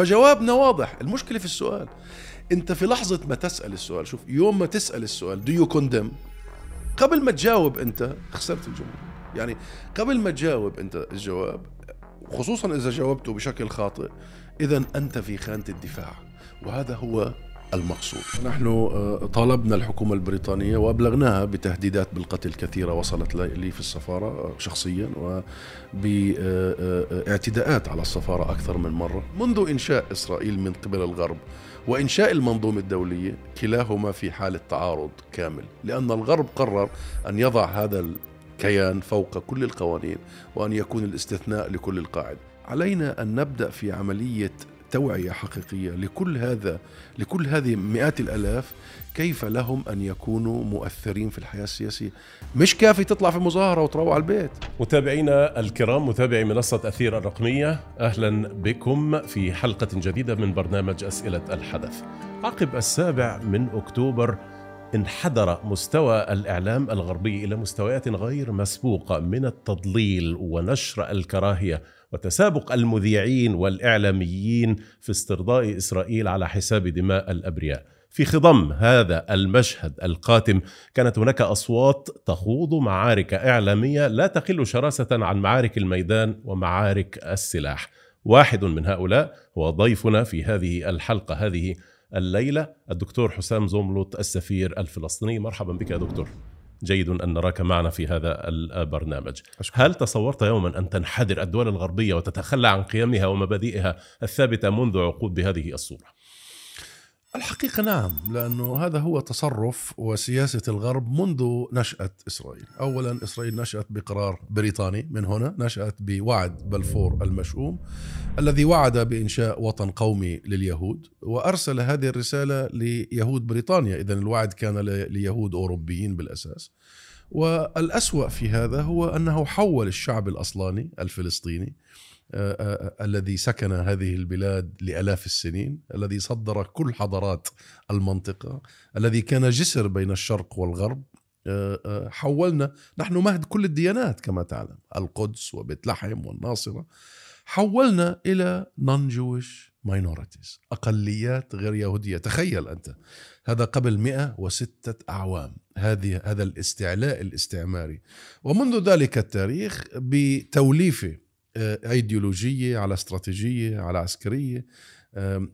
فجوابنا واضح. المشكلة في السؤال. انت في لحظة ما تسأل السؤال شوف يوم ما تسأل السؤال do you condemn قبل ما تجاوب انت خسرت الجمله يعني قبل ما تجاوب انت الجواب خصوصا إذا جاوبته بشكل خاطئ اذا أنت في خانة الدفاع. وهذا هو المقصود. نحن آه، طالبنا الحكومة البريطانية وأبلغناها بتهديدات بالقتل كثيرة وصلت لي في السفارة آه، شخصيا وباعتداءات على السفارة أكثر من مرة. منذ إنشاء إسرائيل من قبل الغرب وإنشاء المنظومة الدولية كلاهما في حالة تعارض كامل لأن الغرب قرر أن يضع هذا الكيان فوق كل القوانين وأن يكون الاستثناء لكل القاعدة. علينا أن نبدأ في عملية توعية حقيقية لكل هذا لكل هذه مئات الآلاف كيف لهم أن يكونوا مؤثرين في الحياة السياسية؟ مش كافي تطلع في مظاهرة وتروح على البيت. متابعينا الكرام متابعي منصة أثير الرقمية أهلا بكم في حلقة جديدة من برنامج أسئلة الحدث. عقب السابع من أكتوبر انحدر مستوى الإعلام الغربي إلى مستويات غير مسبوقة من التضليل ونشر الكراهية. وتسابق المذيعين والإعلاميين في استرضاء إسرائيل على حساب دماء الأبرياء. في خضم هذا المشهد القاتم كانت هناك أصوات تخوض معارك إعلامية لا تقل شراسة عن معارك الميدان ومعارك السلاح. واحد من هؤلاء هو ضيفنا في هذه الحلقة هذه الليلة الدكتور حسام زوملوت السفير الفلسطيني مرحبا بك يا دكتور. جيد أن نراك معنا في هذا البرنامج أشكرا. هل تصورت يوما أن تنحدر الدول الغربية وتتخلى عن قيمها ومبادئها الثابتة منذ عقود بهذه الصورة؟ الحقيقة نعم لأنه هذا هو تصرف وسياسة الغرب منذ نشأة إسرائيل. أولا إسرائيل نشأت بقرار بريطاني من هنا نشأت بوعد بلفور المشؤوم الذي وعد بإنشاء وطن قومي لليهود وأرسل هذه الرسالة ليهود بريطانيا. إذا الوعد كان ليهود أوروبيين بالأساس. والأسوأ في هذا هو أنه حول الشعب الأصلاني الفلسطيني الذي سكن هذه البلاد لآلاف السنين، الذي صدر كل حضارات المنطقة، الذي كان جسر بين الشرق والغرب، حولنا نحن مهد كل الديانات كما تعلم، القدس وبيت لحم والناصرة، حولنا إلى non-Jewish minorities، أقليات غير يهودية، تخيل أنت هذا قبل 106 أعوام، هذه هذا الاستعلاء الاستعماري، ومنذ ذلك التاريخ بتوليفه آه، ايديولوجية على استراتيجية على عسكرية.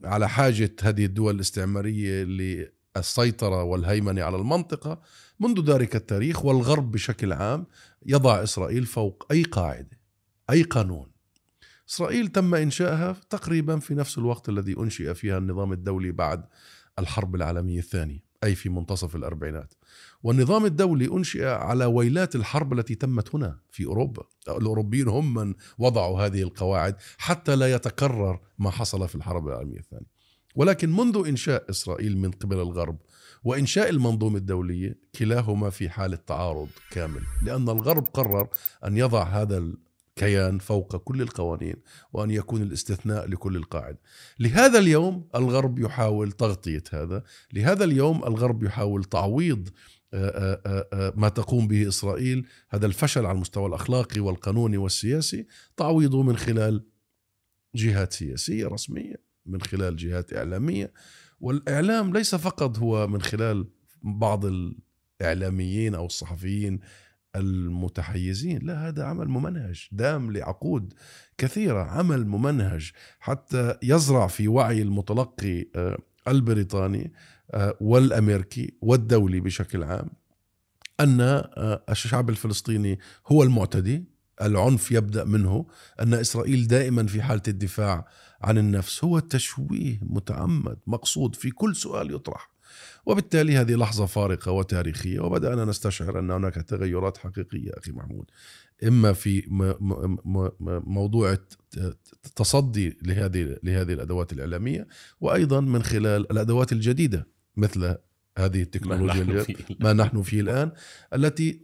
على حاجة هذه الدول الاستعمارية للسيطرة والهيمنة على المنطقة. منذ ذلك التاريخ والغرب بشكل عام يضع إسرائيل فوق أي قاعدة أي قانون. إسرائيل تم إنشائها تقريبا في نفس الوقت الذي أنشئ فيها النظام الدولي بعد الحرب العالمية الثانية. أي في منتصف الأربعينات. والنظام الدولي أنشئ على ويلات الحرب التي تمت هنا في أوروبا. الأوروبيين هم من وضعوا هذه القواعد حتى لا يتكرر ما حصل في الحرب العالمية الثانية. ولكن منذ إنشاء إسرائيل من قبل الغرب وإنشاء المنظومة الدولية كلاهما في حاله تعارض كامل لأن الغرب قرر أن يضع هذا كيان فوق كل القوانين وأن يكون الاستثناء لكل القاعده. لهذا اليوم الغرب يحاول تغطية هذا، لهذا اليوم الغرب يحاول تعويض آه، آه، آه، ما تقوم به إسرائيل هذا الفشل على المستوى الأخلاقي والقانوني والسياسي تعويضه من خلال جهات سياسية رسمية من خلال جهات إعلامية والإعلام ليس فقط هو من خلال بعض الإعلاميين أو الصحفيين المتحيزين. لا هذا عمل ممنهج دام لعقود كثيرة عمل ممنهج. حتى يزرع في وعي المتلقي البريطاني آه، والأمريكي والدولي بشكل عام أن آه، الشعب الفلسطيني هو المعتدي. العنف يبدأ منه. أن إسرائيل دائما في حالة الدفاع عن النفس هو تشويه متعمد مقصود في كل سؤال يطرح. وبالتالي هذه لحظة فارقة وتاريخية وبدأنا نستشعر أن هناك تغيرات حقيقية أخي محمود. إما في موضوع التصدي لهذه لهذه الأدوات الإعلامية وأيضا من خلال الأدوات الجديدة مثل هذه التكنولوجيا ما نحن, ما نحن فيه الآن التي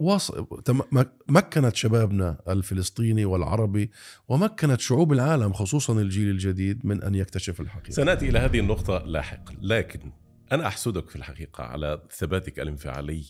مكنت شبابنا الفلسطيني والعربي ومكنت شعوب العالم خصوصا الجيل الجديد من أن يكتشف الحقيقة. سنأتي إلى هذه النقطة لاحقا لكن أنا أحسدك في الحقيقة على ثباتك الانفعالي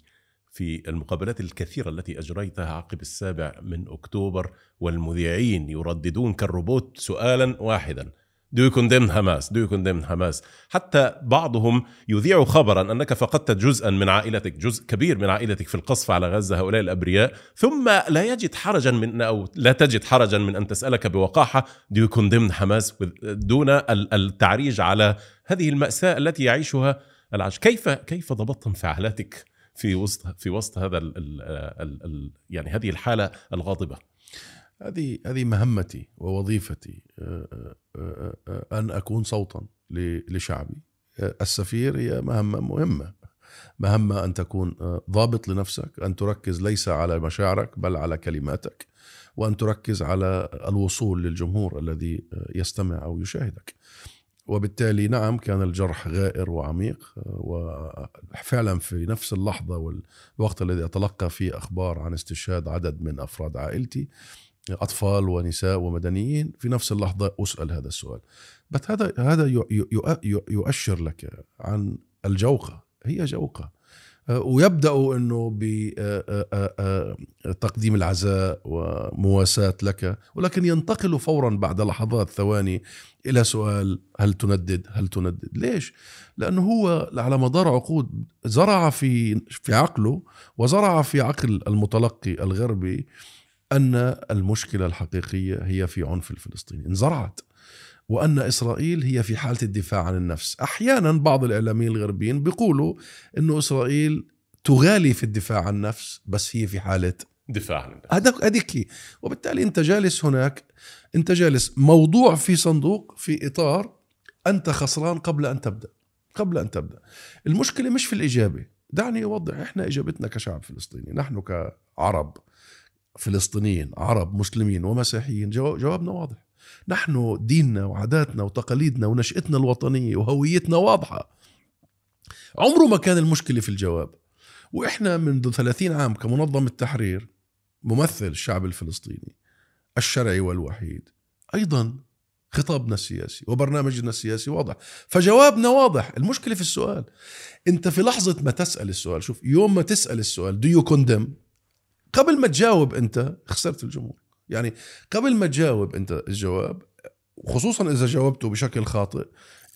في المقابلات الكثيرة التي أجريتها عقب السابع من أكتوبر والمذيعين يرددون كالروبوت سؤالا واحدا Do you condemn Hamas? Do you condemn Hamas? حتى بعضهم يذيع خبرا أنك فقدت جزءا من عائلتك جزء كبير من عائلتك في القصف على غزة هؤلاء الأبرياء ثم لا يجد حرجا من أو لا تجد حرجا من أن تسألك بوقاحة Do you condemn Hamas? دون التعريج على هذه المأساة التي يعيشها العش كيف كيف ضبطت انفعالاتك في وسط في وسط هذا ال ال ال يعني هذه الحالة الغاضبة؟ هذه هذه مهمتي ووظيفتي آه، آه، آه، أن أكون صوتا لشعبي. السفير هي مهمة مهمة. مهمة أن تكون ضابط لنفسك أن تركز ليس على مشاعرك بل على كلماتك وأن تركز على الوصول للجمهور الذي يستمع أو يشاهدك. وبالتالي نعم كان الجرح غائر وعميق وفعلا في نفس اللحظة والوقت الذي أتلقى فيه أخبار عن استشهاد عدد من أفراد عائلتي أطفال ونساء ومدنيين في نفس اللحظة أسأل هذا السؤال. بس هذا هذا يؤشر لك عن الجوقة هي جوقة. آه، ويبدأ إنه بتقديم آه، آه، العزاء ومواساة لك ولكن ينتقل فورا بعد لحظات ثواني إلى سؤال هل تندد؟ هل تندد؟ ليش؟ لأنه هو على مدار عقود زرع في في عقله وزرع في عقل المتلقي الغربي أن المشكلة الحقيقية هي في عنف الفلسطيني انزرعت وأن إسرائيل هي في حالة الدفاع عن النفس. أحيانا بعض الإعلاميين الغربيين بيقولوا إنه إسرائيل تغالي في الدفاع عن النفس بس هي في حالة دفاع عن النفس. هذيك وبالتالي أنت جالس هناك أنت جالس موضوع في صندوق في إطار أنت خسران قبل أن تبدأ. قبل أن تبدأ. المشكلة مش في الإجابة. دعني أوضح إحنا إجابتنا كشعب فلسطيني نحن كعرب فلسطينيين عرب مسلمين ومسيحيين جوابنا واضح. نحن ديننا وعاداتنا وتقاليدنا ونشأتنا الوطنية وهويتنا واضحة. عمره ما كان المشكلة في الجواب. وإحنا منذ 30 عام كمنظمة تحرير ممثل الشعب الفلسطيني الشرعي والوحيد أيضا خطابنا السياسي وبرنامجنا السياسي واضح. فجوابنا واضح. المشكلة في السؤال. أنت في لحظة ما تسأل السؤال شوف يوم ما تسأل السؤال do you condemn قبل ما تجاوب أنت خسرت الجمهور. يعني قبل ما تجاوب انت الجواب خصوصا إذا جاوبته بشكل خاطئ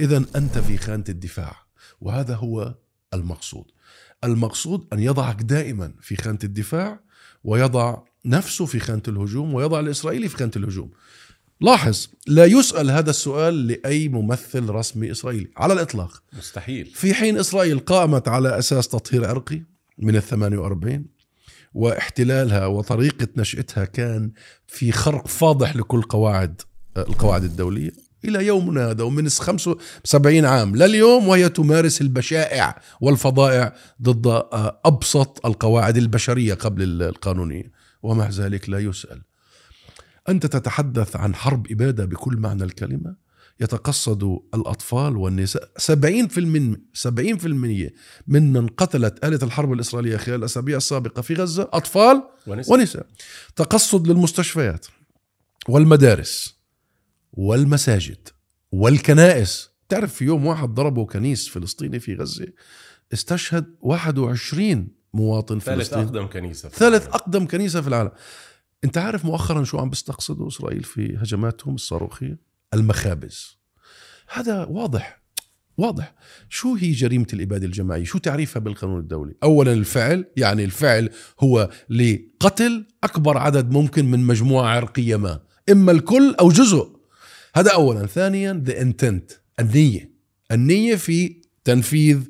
اذا أنت في خانة الدفاع وهذا هو المقصود. المقصود أن يضعك دائما في خانة الدفاع ويضع نفسه في خانة الهجوم ويضع الإسرائيلي في خانة الهجوم. لاحظ لا يسأل هذا السؤال لأي ممثل رسمي إسرائيلي على الإطلاق. مستحيل. في حين إسرائيل قامت على أساس تطهير عرقي من الثمانية وأربعين واحتلالها وطريقة نشأتها كان في خرق فاضح لكل قواعد القواعد الدولية. إلى يومنا هذا ومن 75 عام لليوم وهي تمارس البشائع والفظائع ضد أبسط القواعد البشرية قبل القانونية ومع ذلك لا يسأل. أنت تتحدث عن حرب إبادة بكل معنى الكلمة؟ يتقصد الأطفال والنساء. 70% 70% ممن قتلت آلة الحرب الإسرائيلية خلال الأسابيع السابقة في غزة أطفال ونساء, ونساء. تقصد للمستشفيات والمدارس والمساجد والكنائس. تعرف في يوم واحد ضربوا كنيس فلسطيني في غزة استشهد 21 مواطن ثالث فلسطيني. ثالث أقدم كنيسة في ثالث أقدم كنيسة في العالم. أنت عارف مؤخرا شو عم بيستقصدوا إسرائيل في هجماتهم الصاروخية؟ المخابز. هذا واضح واضح. شو هي جريمة الإبادة الجماعية؟ شو تعريفها بالقانون الدولي؟ أولا الفعل يعني الفعل هو لقتل أكبر عدد ممكن من مجموعة عرقية ما. إما الكل أو جزء. هذا أولا. ثانيا the intent النية. النية في تنفيذ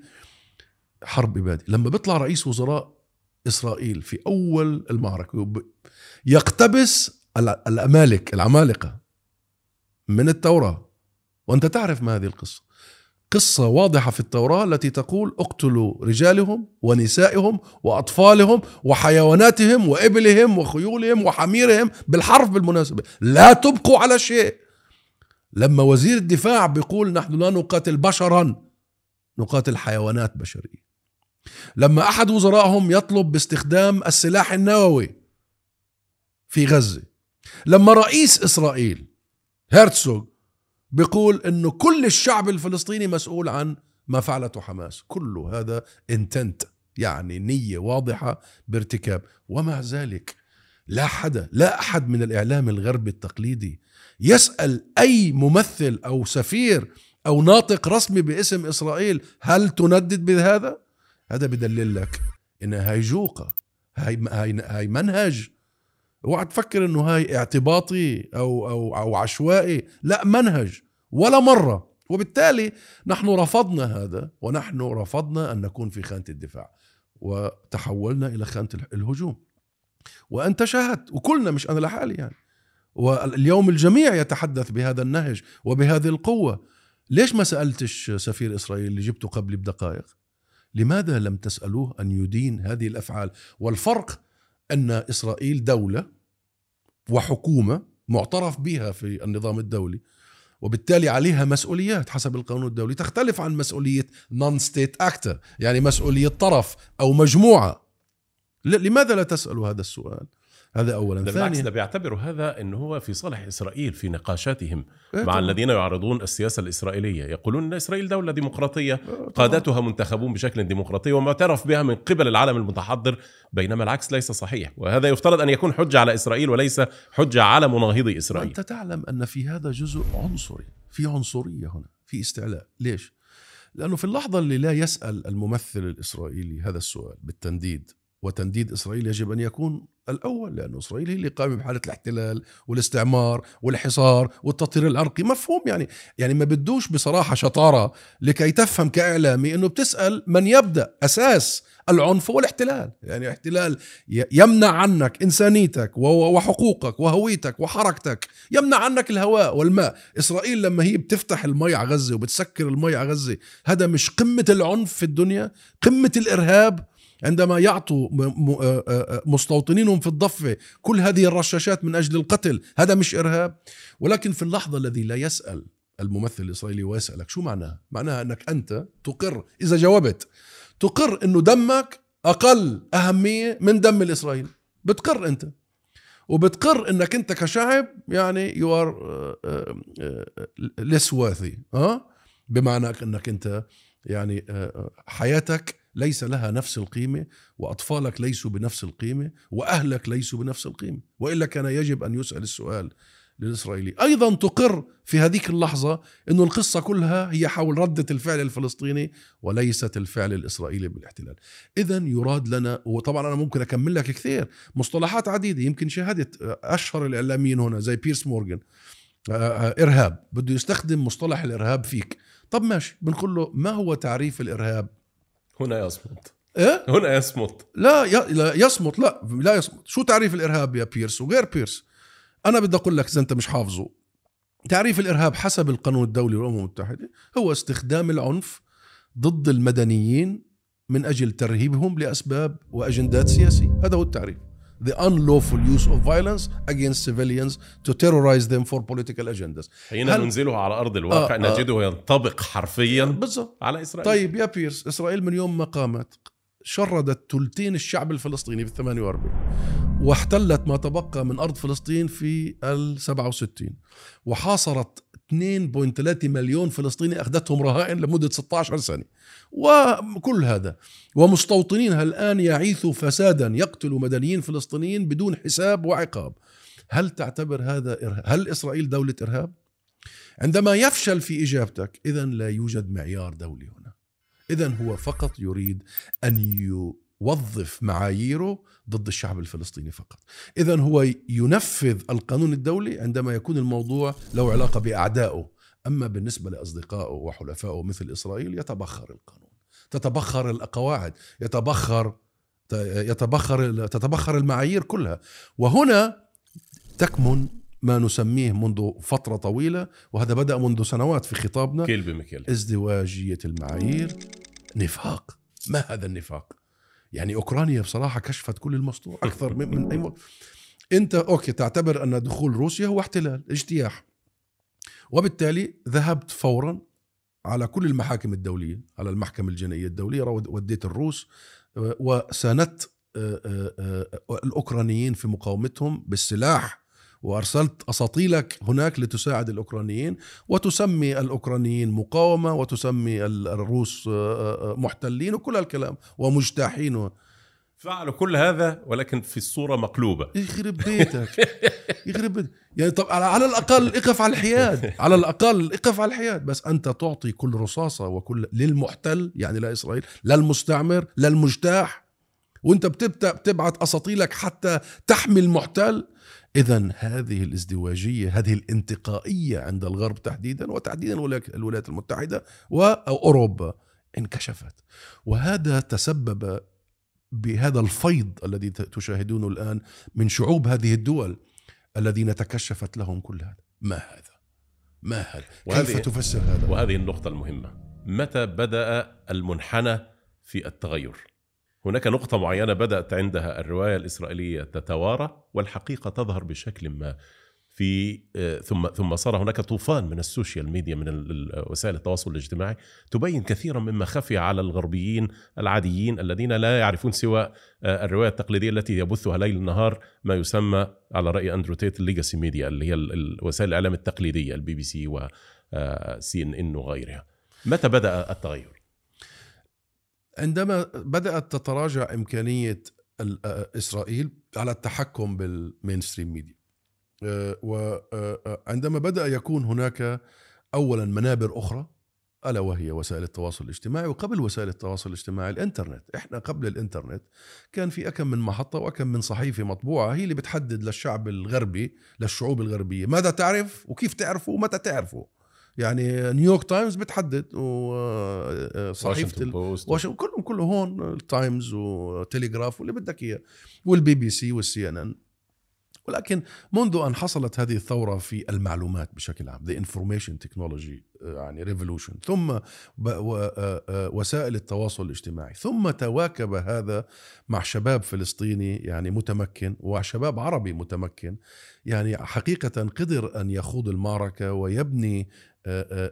حرب إبادة. لما بيطلع رئيس وزراء إسرائيل في أول المعركة يقتبس الأمالك العمالقة. من التوراة. وأنت تعرف ما هذه القصة. قصة واضحة في التوراة التي تقول اقتلوا رجالهم ونسائهم وأطفالهم وحيواناتهم وإبلهم وخيولهم وحميرهم بالحرف بالمناسبة. لا تبقوا على شيء. لما وزير الدفاع بيقول نحن لا نقاتل بشرا نقاتل حيوانات بشرية. لما أحد وزرائهم يطلب باستخدام السلاح النووي في غزة. لما رئيس إسرائيل هرتسوغ بيقول إنه كل الشعب الفلسطيني مسؤول عن ما فعلته حماس. كله هذا انتنت يعني نية واضحة بارتكاب. ومع ذلك لا حدا لا أحد من الإعلام الغربي التقليدي يسأل أي ممثل أو سفير أو ناطق رسمي باسم إسرائيل هل تندد بهذا؟ هذا بدلل لك إن هاي جوقه هاي هاي هاي منهج اوعى تفكر إنه هاي اعتباطي أو أو أو عشوائي. لا منهج ولا مرة. وبالتالي نحن رفضنا هذا ونحن رفضنا أن نكون في خانة الدفاع وتحولنا إلى خانة الهجوم. وأنت شاهدت وكلنا مش أنا لحالي يعني. واليوم الجميع يتحدث بهذا النهج وبهذه القوة. ليش ما سألتش سفير إسرائيل اللي جبته قبل بدقائق؟ لماذا لم تسألوه أن يدين هذه الأفعال؟ والفرق أن إسرائيل دولة وحكومة معترف بها في النظام الدولي وبالتالي عليها مسؤوليات حسب القانون الدولي تختلف عن مسؤولية نون ستيت أكتر يعني مسؤولية طرف أو مجموعة. لماذا لا تسألوا هذا السؤال؟ هذا اولا. بالعكس ده بيعتبروا هذا انه هو في صالح إسرائيل في نقاشاتهم إيه مع الذين يعارضون السياسة الإسرائيلية. يقولون إن إسرائيل دولة ديمقراطية إيه قادتها منتخبون بشكل ديمقراطي ومعترف بها من قبل العالم المتحضر بينما العكس ليس صحيح. وهذا يفترض أن يكون حجة على إسرائيل وليس حجة على مناهضي إسرائيل. أنت تعلم أن في هذا جزء عنصري في عنصرية هنا في استعلاء. ليش؟ لأنه في اللحظة اللي لا يسأل الممثل الإسرائيلي هذا السؤال بالتنديد وتنديد إسرائيل يجب أن يكون الأول لأنه إسرائيل هي اللي قامت بحالة الاحتلال والاستعمار والحصار والتطهير العرقي. مفهوم يعني يعني ما بدوش بصراحة شطارة لكي تفهم كإعلامي إنه بتسأل من يبدأ أساس العنف هو الاحتلال. يعني احتلال يمنع عنك إنسانيتك وحقوقك وهويتك وحركتك يمنع عنك الهواء والماء. إسرائيل لما هي بتفتح المي على غزة وبتسكر المي على غزة هذا مش قمة العنف في الدنيا قمة الإرهاب عندما يعطوا مستوطنينهم في الضفة كل هذه الرشاشات من أجل القتل هذا مش إرهاب. ولكن في اللحظة الذي لا يسأل الممثل الإسرائيلي ويسألك شو معناها؟ معناها أنك أنت تقر إذا جاوبت تقر أنه دمك أقل أهمية من دم الإسرائيلي بتقر أنت. وبتقر إنك أنت كشعب يعني you are ليس worthy ها بمعنى أنك أنت يعني حياتك ليس لها نفس القيمة وأطفالك ليسوا بنفس القيمة وأهلك ليسوا بنفس القيمة. وإلا كان يجب أن يسأل السؤال للإسرائيلي. أيضا تقر في هذيك اللحظة أن القصة كلها هي حول ردة الفعل الفلسطيني وليست الفعل الإسرائيلي بالاحتلال. إذا يراد لنا وطبعا أنا ممكن أكمل لك كثير مصطلحات عديدة. يمكن شاهدت أشهر الإعلاميين هنا زي بيرس مورغان. آه، آه، إرهاب. بده يستخدم مصطلح الإرهاب فيك. طب ماشي بنقول له ما هو تعريف الإرهاب؟ هنا يصمت. إيه؟ هنا يصمت. لا لا يصمت لا لا يصمت. شو تعريف الإرهاب يا بيرس وغير بيرس؟ أنا بدي أقول لك إذا أنت مش حافظه. تعريف الإرهاب حسب القانون الدولي للامم المتحدة هو استخدام العنف ضد المدنيين من أجل ترهيبهم لأسباب وأجندات سياسية. هذا هو التعريف. The unlawful use of violence against civilians to terrorize them for political agendas. حين هل... ننزله على أرض الواقع آه نجده آه ينطبق حرفيا بالضبط. على إسرائيل. طيب يا بيرس إسرائيل من يوم ما قامت شردت ثلثين الشعب الفلسطيني في 48 واحتلت ما تبقى من أرض فلسطين في ال 67 وحاصرت 2.3 مليون فلسطيني أخذتهم رهائن لمدة 16 سنة. وكل هذا ومستوطنينها الان يعيثوا فسادا يقتلوا مدنيين فلسطينيين بدون حساب وعقاب. هل تعتبر هذا إرهاب؟ هل إسرائيل دولة إرهاب؟ عندما يفشل في إجابتك اذا لا يوجد معيار دولي هنا. اذا هو فقط يريد أن يوظف معاييره ضد الشعب الفلسطيني فقط. إذا هو ينفذ القانون الدولي عندما يكون الموضوع له علاقة بأعدائه. أما بالنسبة لأصدقائه وحلفائه مثل إسرائيل يتبخر القانون تتبخر القواعد يتبخر يتبخر تتبخر المعايير كلها. وهنا تكمن ما نسميه منذ فترة طويلة وهذا بدأ منذ سنوات في خطابنا كيل بمكيل ازدواجية المعايير. نفاق. ما هذا النفاق؟ يعني أوكرانيا بصراحة كشفت كل المسطور أكثر من, أي م... أنت أوكي تعتبر أن دخول روسيا هو احتلال اجتياح. وبالتالي ذهبت فورا على كل المحاكم الدولية على المحكمة الجنائية الدولية وديت الروس وساندت آه، آه، آه، الأوكرانيين في مقاومتهم بالسلاح وأرسلت أساطيلك هناك لتساعد الأوكرانيين وتسمي الأوكرانيين مقاومة وتسمي الروس آه، آه، محتلين وكل الكلام ومجتاحين. فعلوا كل هذا ولكن في الصورة مقلوبة. يخرب بيتك. يخرب بيتك. يعني طب على, على الأقل اقف على الحياد. على الأقل اقف على الحياد. بس أنت تعطي كل رصاصة وكل للمحتل يعني لا إسرائيل لا المستعمر لا المجتاح. وانت بتبدأ بتبعت أساطيلك حتى تحمي المحتل اذا هذه الازدواجية هذه الانتقائية عند الغرب تحديدا وتحديدا الولايات المتحدة واوروبا انكشفت. وهذا تسبب بهذا الفيض الذي تشاهدونه الآن من شعوب هذه الدول الذين تكشفت لهم كل هذا. ما هذا؟ ما هذا؟ كيف تفسر هذا؟ وهذه النقطة المهمة. متى بدأ المنحنى في التغير؟ هناك نقطة معينة بدأت عندها الرواية الإسرائيلية تتوارى والحقيقة تظهر بشكل ما في آه، ثم ثم صار هناك طوفان من السوشيال ميديا من وسائل التواصل الاجتماعي تبين كثيرا مما خفي على الغربيين العاديين الذين لا يعرفون سوى آه، الرواية التقليدية التي يبثها ليل نهار ما يسمى على رأي أندرو تيت ال legacy media اللي هي وسائل الإعلام التقليدية البي بي سي وسي إن إن وغيرها. متى بدأ التغير؟ عندما بدأت تتراجع إمكانية آه، إسرائيل على التحكم بال mainstream media. وعندما بدأ يكون هناك أولا منابر أخرى ألا وهي وسائل التواصل الاجتماعي وقبل وسائل التواصل الاجتماعي الإنترنت. إحنا قبل الإنترنت كان في أكم من محطة وأكم من صحيفة مطبوعة هي اللي بتحدد للشعب الغربي للشعوب الغربية ماذا تعرف وكيف تعرفه ومتى تعرفه يعني نيويورك تايمز بتحدد وصحيفه واشنطن كلهم كله هون التايمز وتليجراف واللي بدك إياه والبي بي سي والسي ان ان ولكن منذ أن حصلت هذه الثورة في المعلومات بشكل عام the information technology يعني revolution ثم آه، آه، وسائل التواصل الاجتماعي ثم تواكب هذا مع شباب فلسطيني يعني متمكن وشباب عربي متمكن. يعني حقيقة قدر أن يخوض المعركة ويبني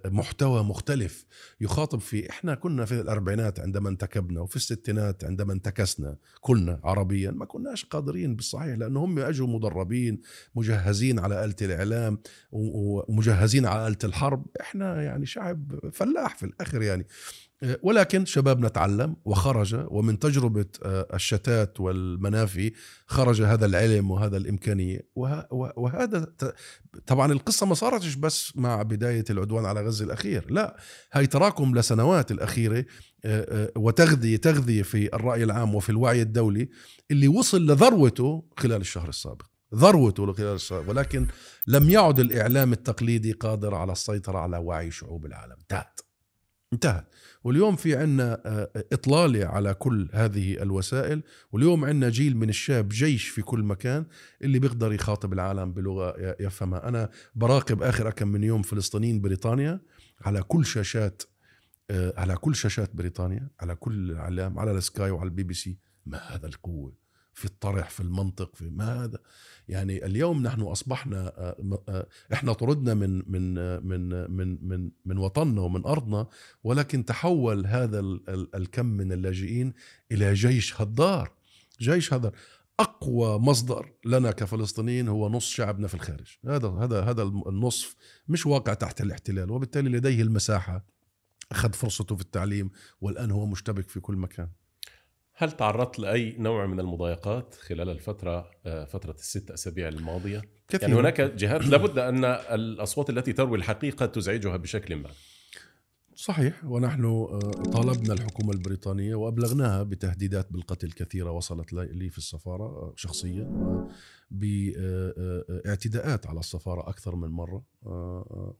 محتوى مختلف يخاطب فيه إحنا كنا في الأربعينات عندما انتكبنا وفي الستينات عندما انتكسنا كلنا عربيا ما كناش قادرين بالصحيح لأنه هم أجوا مدربين مجهزين على آلة الإعلام ومجهزين على آلة الحرب إحنا يعني شعب فلاح في الآخر يعني. ولكن شبابنا تعلم وخرج ومن تجربة آه، الشتات والمنافي خرج هذا العلم وهذا الإمكانية. وهذا طبعا القصة ما صارتش بس مع بداية العدوان على غزة الأخير لا هاي تراكم لسنوات الأخيرة آه، آه، وتغذية تغذية في الرأي العام وفي الوعي الدولي اللي وصل لذروته خلال الشهر السابق. ذروته خلال الشهر ولكن لم يعد الإعلام التقليدي قادر على السيطرة على وعي شعوب العالم. انتهت انتهت واليوم في عنا آه، إطلالة على كل هذه الوسائل واليوم عنا جيل من الشباب جيش في كل مكان اللي بيقدر يخاطب العالم بلغة يفهمها. أنا براقب آخر كم من يوم فلسطينيين بريطانيا على كل شاشات آه، على كل شاشات بريطانيا على كل الإعلام على السكاي وعلى البي بي سي. ما هذا القوة؟ في الطرح في المنطق في ما هذا يعني اليوم نحن أصبحنا آه، آه، إحنا طردنا من من آه، من من من من وطننا ومن أرضنا ولكن تحول هذا الكم من اللاجئين إلى جيش هدار. جيش هدار. أقوى مصدر لنا كفلسطينيين هو نص شعبنا في الخارج. هذا هذا هذا النصف مش واقع تحت الاحتلال وبالتالي لديه المساحة أخذ فرصته في التعليم والآن هو مشتبك في كل مكان. هل تعرضت لأي نوع من المضايقات خلال الفترة آه، فترة الست أسابيع الماضية؟ كثير. يعني هناك جهات لابد أن الأصوات التي تروي الحقيقة تزعجها بشكل ما. صحيح ونحن آه، طالبنا الحكومة البريطانية وأبلغناها بتهديدات بالقتل كثيرة وصلت لي في السفارة آه، شخصيا باعتداءات على السفارة أكثر من مرة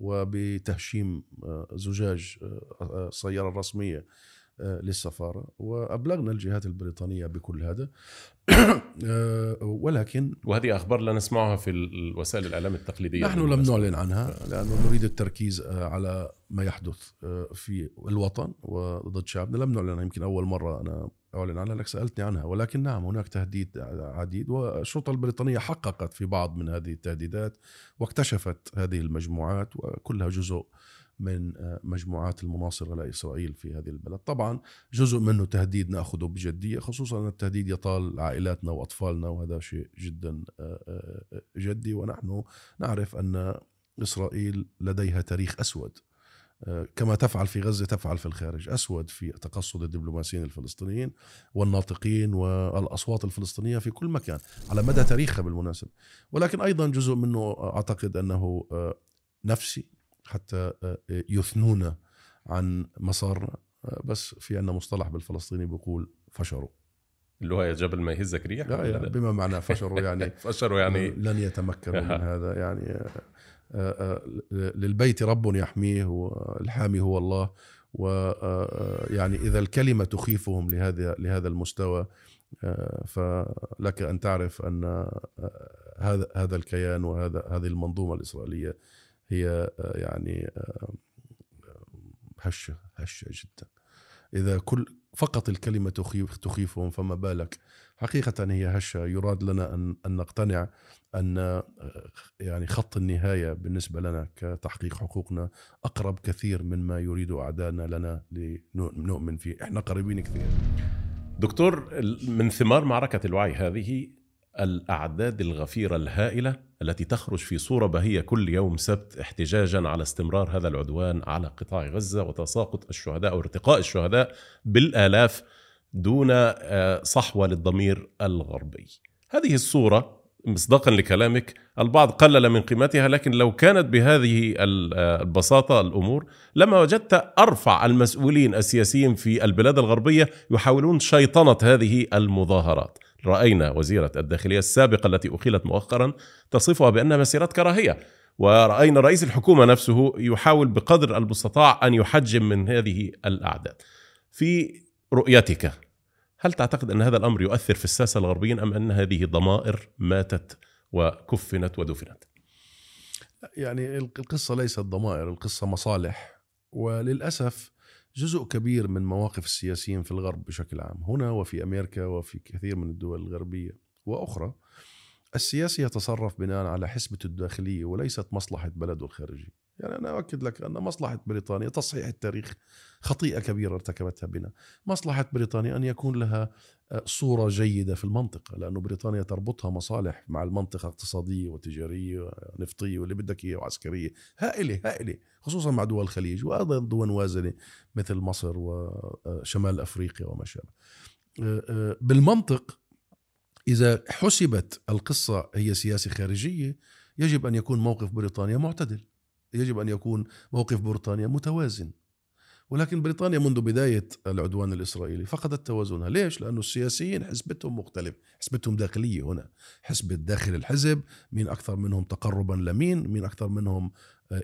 وبتهشيم زجاج السيارة الرسمية للسفارة وأبلغنا الجهات البريطانية بكل هذا. آه، ولكن وهذه أخبار لا نسمعها في وسائل الإعلام التقليدية نحن لم نعلن عنها لأنه نريد التركيز آه، على ما يحدث في الوطن وضد شعبنا. لم نعلن يمكن أول مرة أنا أعلن عنها لك سألتني عنها. ولكن نعم هناك تهديد عديد والشرطة البريطانية حققت في بعض من هذه التهديدات واكتشفت هذه المجموعات وكلها جزء من آه، مجموعات المناصرة لإسرائيل في هذه البلد. طبعا جزء منه تهديد نأخذه بجدية خصوصا أن التهديد يطال عائلاتنا وأطفالنا وهذا شيء جدا آه، آه، جدي. ونحن نعرف أن إسرائيل لديها تاريخ أسود كما تفعل في غزة تفعل في الخارج. أسود في تقصد الدبلوماسيين الفلسطينيين والناطقين والأصوات الفلسطينية في كل مكان على مدى تاريخها بالمناسبة. ولكن أيضا جزء منه أعتقد أنه نفسي حتى آه، يثنون عن مسارنا بس في عندنا مصطلح بالفلسطيني بيقول فشروا. اللي هو جبل ما يهزك ريح يعني بما معناه فشروا يعني فشروا يعني لن يتمكنوا من هذا يعني للبيت رب يحميه والحامي هو الله. ويعني إذا الكلمة تخيفهم لهذا لهذا المستوى فلك أن تعرف أن هذا هذا الكيان وهذا هذه المنظومة الإسرائيلية هي يعني هشة هشة جدا. إذا كل فقط الكلمة تخيف تخيفهم فما بالك؟ حقيقة هي هشة. يراد لنا أن أن نقتنع أن يعني خط النهاية بالنسبة لنا كتحقيق حقوقنا أقرب كثير من ما يريد اعدائنا لنا لنؤمن فيه، إحنا قريبين كثير. دكتور من ثمار معركة الوعي هذه الأعداد الغفيرة الهائلة التي تخرج في صورة بهية كل يوم سبت احتجاجا على استمرار هذا العدوان على قطاع غزة وتساقط الشهداء وارتقاء الشهداء بالآلاف دون آه، صحوة للضمير الغربي. هذه الصورة مصداقا لكلامك البعض قلل من قيمتها لكن لو كانت بهذه البساطة الأمور لما وجدت أرفع المسؤولين السياسيين في البلاد الغربية يحاولون شيطنة هذه المظاهرات رأينا وزيرة الداخلية السابقة التي أخيلت مؤخرا تصفها بأنها مسيرات كراهية ورأينا رئيس الحكومة نفسه يحاول بقدر المستطاع أن يحجم من هذه الأعداد في رؤيتك هل تعتقد أن هذا الأمر يؤثر في الساسة الغربيين أم أن هذه ضمائر ماتت وكفنت ودفنت؟ يعني القصة ليست ضمائر القصة مصالح وللأسف جزء كبير من مواقف السياسيين في الغرب بشكل عام هنا وفي أمريكا وفي كثير من الدول الغربية وأخرى السياسي يتصرف بناء على حسبة الداخلية وليست مصلحة بلده الخارجي. يعني أنا أؤكد لك أن مصلحة بريطانيا تصحيح التاريخ خطيئة كبيرة ارتكبتها بنا. مصلحة بريطانيا أن يكون لها آه، صورة جيدة في المنطقة لأنه بريطانيا تربطها مصالح مع المنطقة اقتصادية وتجارية ونفطية واللي بدك إياه وعسكرية. هائلة هائلة خصوصا مع دول الخليج وأيضا دول وازنة مثل مصر وشمال أفريقيا وما شابه. آه، آه، بالمنطق إذا حسبت القصة هي سياسة خارجية يجب أن يكون موقف بريطانيا معتدل. يجب أن يكون موقف بريطانيا متوازن. ولكن بريطانيا منذ بداية العدوان الإسرائيلي فقدت توازنها. ليش؟ لأنه السياسيين حسبتهم مختلف حسبتهم داخلية هنا. حسبة داخل الحزب مين أكثر منهم تقربا لمين مين أكثر منهم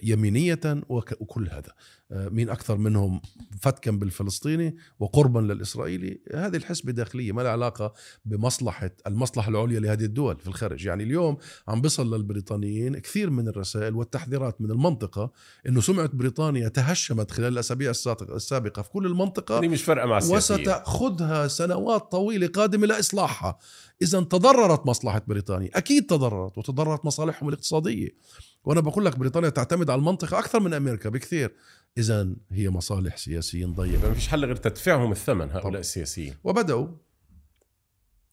يمينية وكل هذا. آه، مين أكثر منهم فتكا بالفلسطيني وقربا للإسرائيلي هذه الحسبة داخلية ما لها علاقة بمصلحة المصلحة العليا لهذه الدول في الخارج. يعني اليوم عم بيصل للبريطانيين كثير من الرسائل والتحذيرات من المنطقة أنه سمعة بريطانيا تهشمت خلال الأسابيع السابقة في كل المنطقة يعني مش فارقة مع وستأخذها سنوات طويلة قادمة لإصلاحها. إذا تضررت مصلحة بريطانيا. أكيد تضررت وتضررت مصالحهم الاقتصادية. وأنا بقول لك بريطانيا تعتمد على المنطقة أكثر من أمريكا بكثير. إذا هي مصالح سياسيين ضيقة. ما فيش حل غير تدفعهم الثمن هؤلاء طبعا. السياسيين. وبدأوا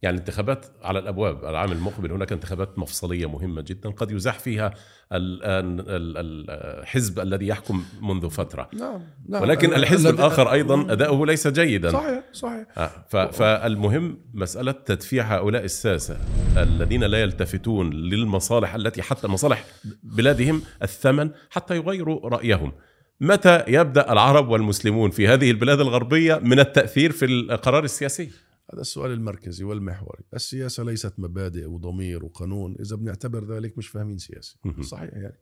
يعني الانتخابات على الأبواب العام المقبل هناك انتخابات مفصلية مهمة جدا قد يزاح فيها الان الحزب الذي يحكم منذ فترة. نعم, نعم. ولكن الحزب الآخر أيضا أداؤه ليس جيدا. صحيح صحيح. آه، فالمهم مسألة تدفيع هؤلاء الساسة الذين لا يلتفتون للمصالح التي حتى مصالح بلادهم الثمن حتى يغيروا رأيهم. متى يبدأ العرب والمسلمون في هذه البلاد الغربية من التأثير في القرار السياسي؟ هذا السؤال المركزي والمحوري. السياسة ليست مبادئ وضمير وقانون. إذا بنعتبر ذلك مش فاهمين سياسة. صحيح يعني.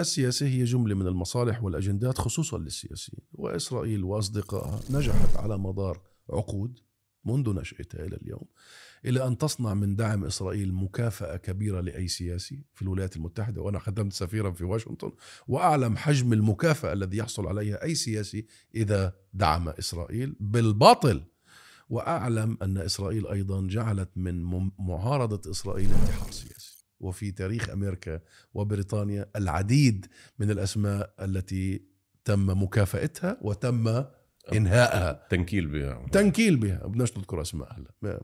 السياسة هي جملة من المصالح والأجندات خصوصا للسياسيين. وإسرائيل وأصدقائها نجحت على مدار عقود منذ نشأتها إلى اليوم إلى أن تصنع من دعم إسرائيل مكافأة كبيرة لأي سياسي في الولايات المتحدة. وأنا خدمت سفيرا في واشنطن وأعلم حجم المكافأة الذي يحصل عليها أي سياسي إذا دعم إسرائيل بالباطل. وأعلم أن إسرائيل أيضا جعلت من معارضة إسرائيل انتحار سياسي. وفي تاريخ أمريكا وبريطانيا العديد من الأسماء التي تم مكافأتها وتم انهائها تنكيل بها. تنكيل بها. بدناش نذكر اسماء هلا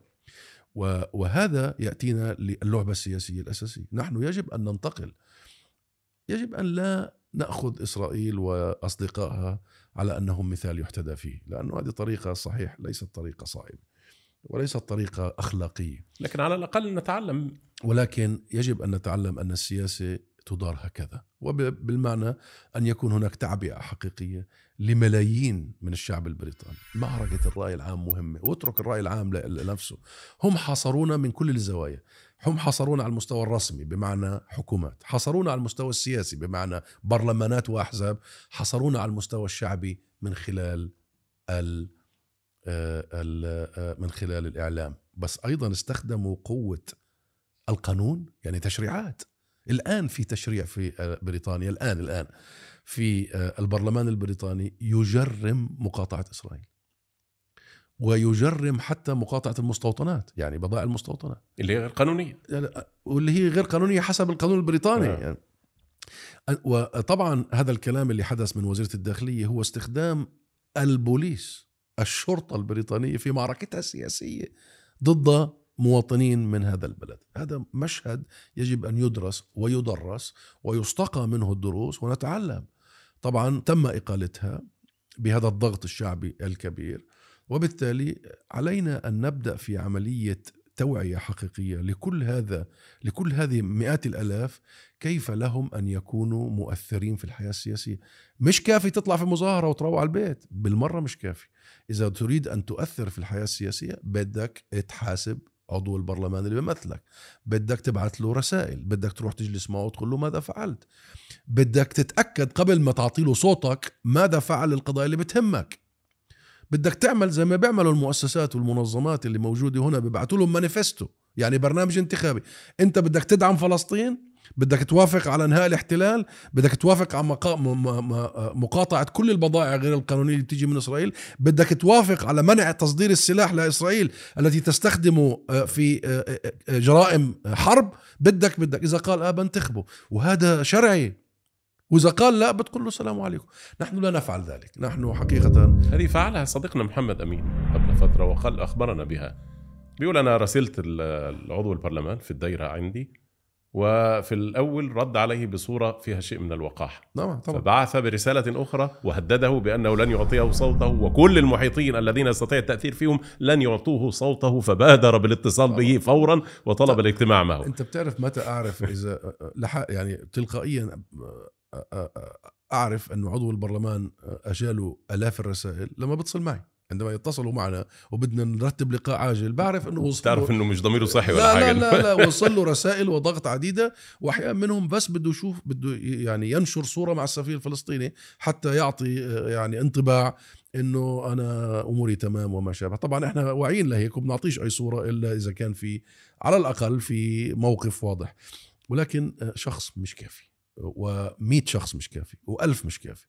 وهذا يأتينا للعبة السياسية الأساسية. نحن يجب أن ننتقل. يجب أن لا نأخذ إسرائيل وأصدقائها على أنهم مثال يحتذى فيه، لأنه هذه طريقة صحيح ليست طريقة صائبه. وليست طريقة أخلاقية. لكن على الأقل نتعلم ولكن يجب أن نتعلم أن السياسة تدار هكذا وبالمعنى أن يكون هناك تعبئة حقيقية لملايين من الشعب البريطاني. معركة الرأي العام مهمة واترك الرأي العام لنفسه. هم حاصرونا من كل الزوايا. هم حصرونا على المستوى الرسمي بمعنى حكومات حصرونا على المستوى السياسي بمعنى برلمانات وأحزاب حصرونا على المستوى الشعبي من خلال ال من خلال الإعلام. بس أيضا استخدموا قوة القانون يعني تشريعات. الآن في تشريع في آه، بريطانيا الآن الآن في آه، البرلمان البريطاني يجرم مقاطعة إسرائيل. ويجرم حتى مقاطعة المستوطنات يعني بضائع المستوطنات. اللي هي غير قانونية. واللي هي غير قانونية حسب القانون البريطاني آه. يعني. وطبعا هذا الكلام اللي حدث من وزيرة الداخلية هو استخدام البوليس الشرطة البريطانية في معركتها السياسية ضد مواطنين من هذا البلد. هذا مشهد يجب أن يدرس ويدرس ويستقى منه الدروس ونتعلم. طبعا تم إقالتها بهذا الضغط الشعبي الكبير وبالتالي علينا أن نبدأ في عملية توعية حقيقية لكل هذا لكل هذه مئات الآلاف كيف لهم أن يكونوا مؤثرين في الحياة السياسية. مش كافي تطلع في مظاهرة وتروح على البيت بالمرة مش كافي. إذا تريد أن تؤثر في الحياة السياسية بدك تحاسب عضو البرلمان اللي بيمثلك بدك تبعث له رسائل بدك تروح تجلس معه وتقول له ماذا فعلت. بدك تتأكد قبل ما تعطي له صوتك ماذا فعل القضايا اللي بتهمك. بدك تعمل زي ما بيعملوا المؤسسات والمنظمات اللي موجودة هنا بيبعثوا لهم مانيفستو يعني برنامج انتخابي. انت بدك تدعم فلسطين؟ بدك توافق على انهاء الاحتلال بدك توافق على مقاطعة كل البضائع غير القانونية اللي بتيجي من إسرائيل بدك توافق على منع تصدير السلاح لإسرائيل التي تستخدمه آه، في آه، آه، جرائم حرب بدك بدك إذا قال آه بنتخبه. وهذا شرعي. وإذا قال لا بتقول له السلام عليكم. نحن لا نفعل ذلك. نحن حقيقة. هذه فعلها صديقنا محمد أمين قبل فترة وقال أخبرنا بها. بيقول أنا راسلت العضو البرلمان في الدائره عندي. وفي الأول رد عليه بصورة فيها شيء من الوقاحة. نعم طبعا. فبعث برسالة أخرى وهدده بأنه لن يعطيه صوته وكل المحيطين الذين يستطيع التأثير فيهم لن يعطوه صوته فبادر بالاتصال به فورا وطلب الاجتماع معه. أنت بتعرف متى أعرف إذا لحق يعني تلقائيا أعرف أنه عضو البرلمان أجاله ألاف الرسائل لما بتصل معي. عندما يتصلوا معنا وبدنا نرتب لقاء عاجل. بعرف إنه وصل تعرف إنه مش ضميره صحي ولا لا حاجة. لا لا لا وصل له رسائل وضغط عديدة واحيانا منهم بس بده يشوف بده يعني ينشر صورة مع السفير الفلسطيني حتى يعطي يعني انطباع إنه أنا أموري تمام وما شابه. طبعا إحنا واعيين لهيك وبنعطيش أي صورة إلا إذا كان في على الأقل في موقف واضح. ولكن شخص مش كافي و100 شخص مش كافي و1000 مش كافي.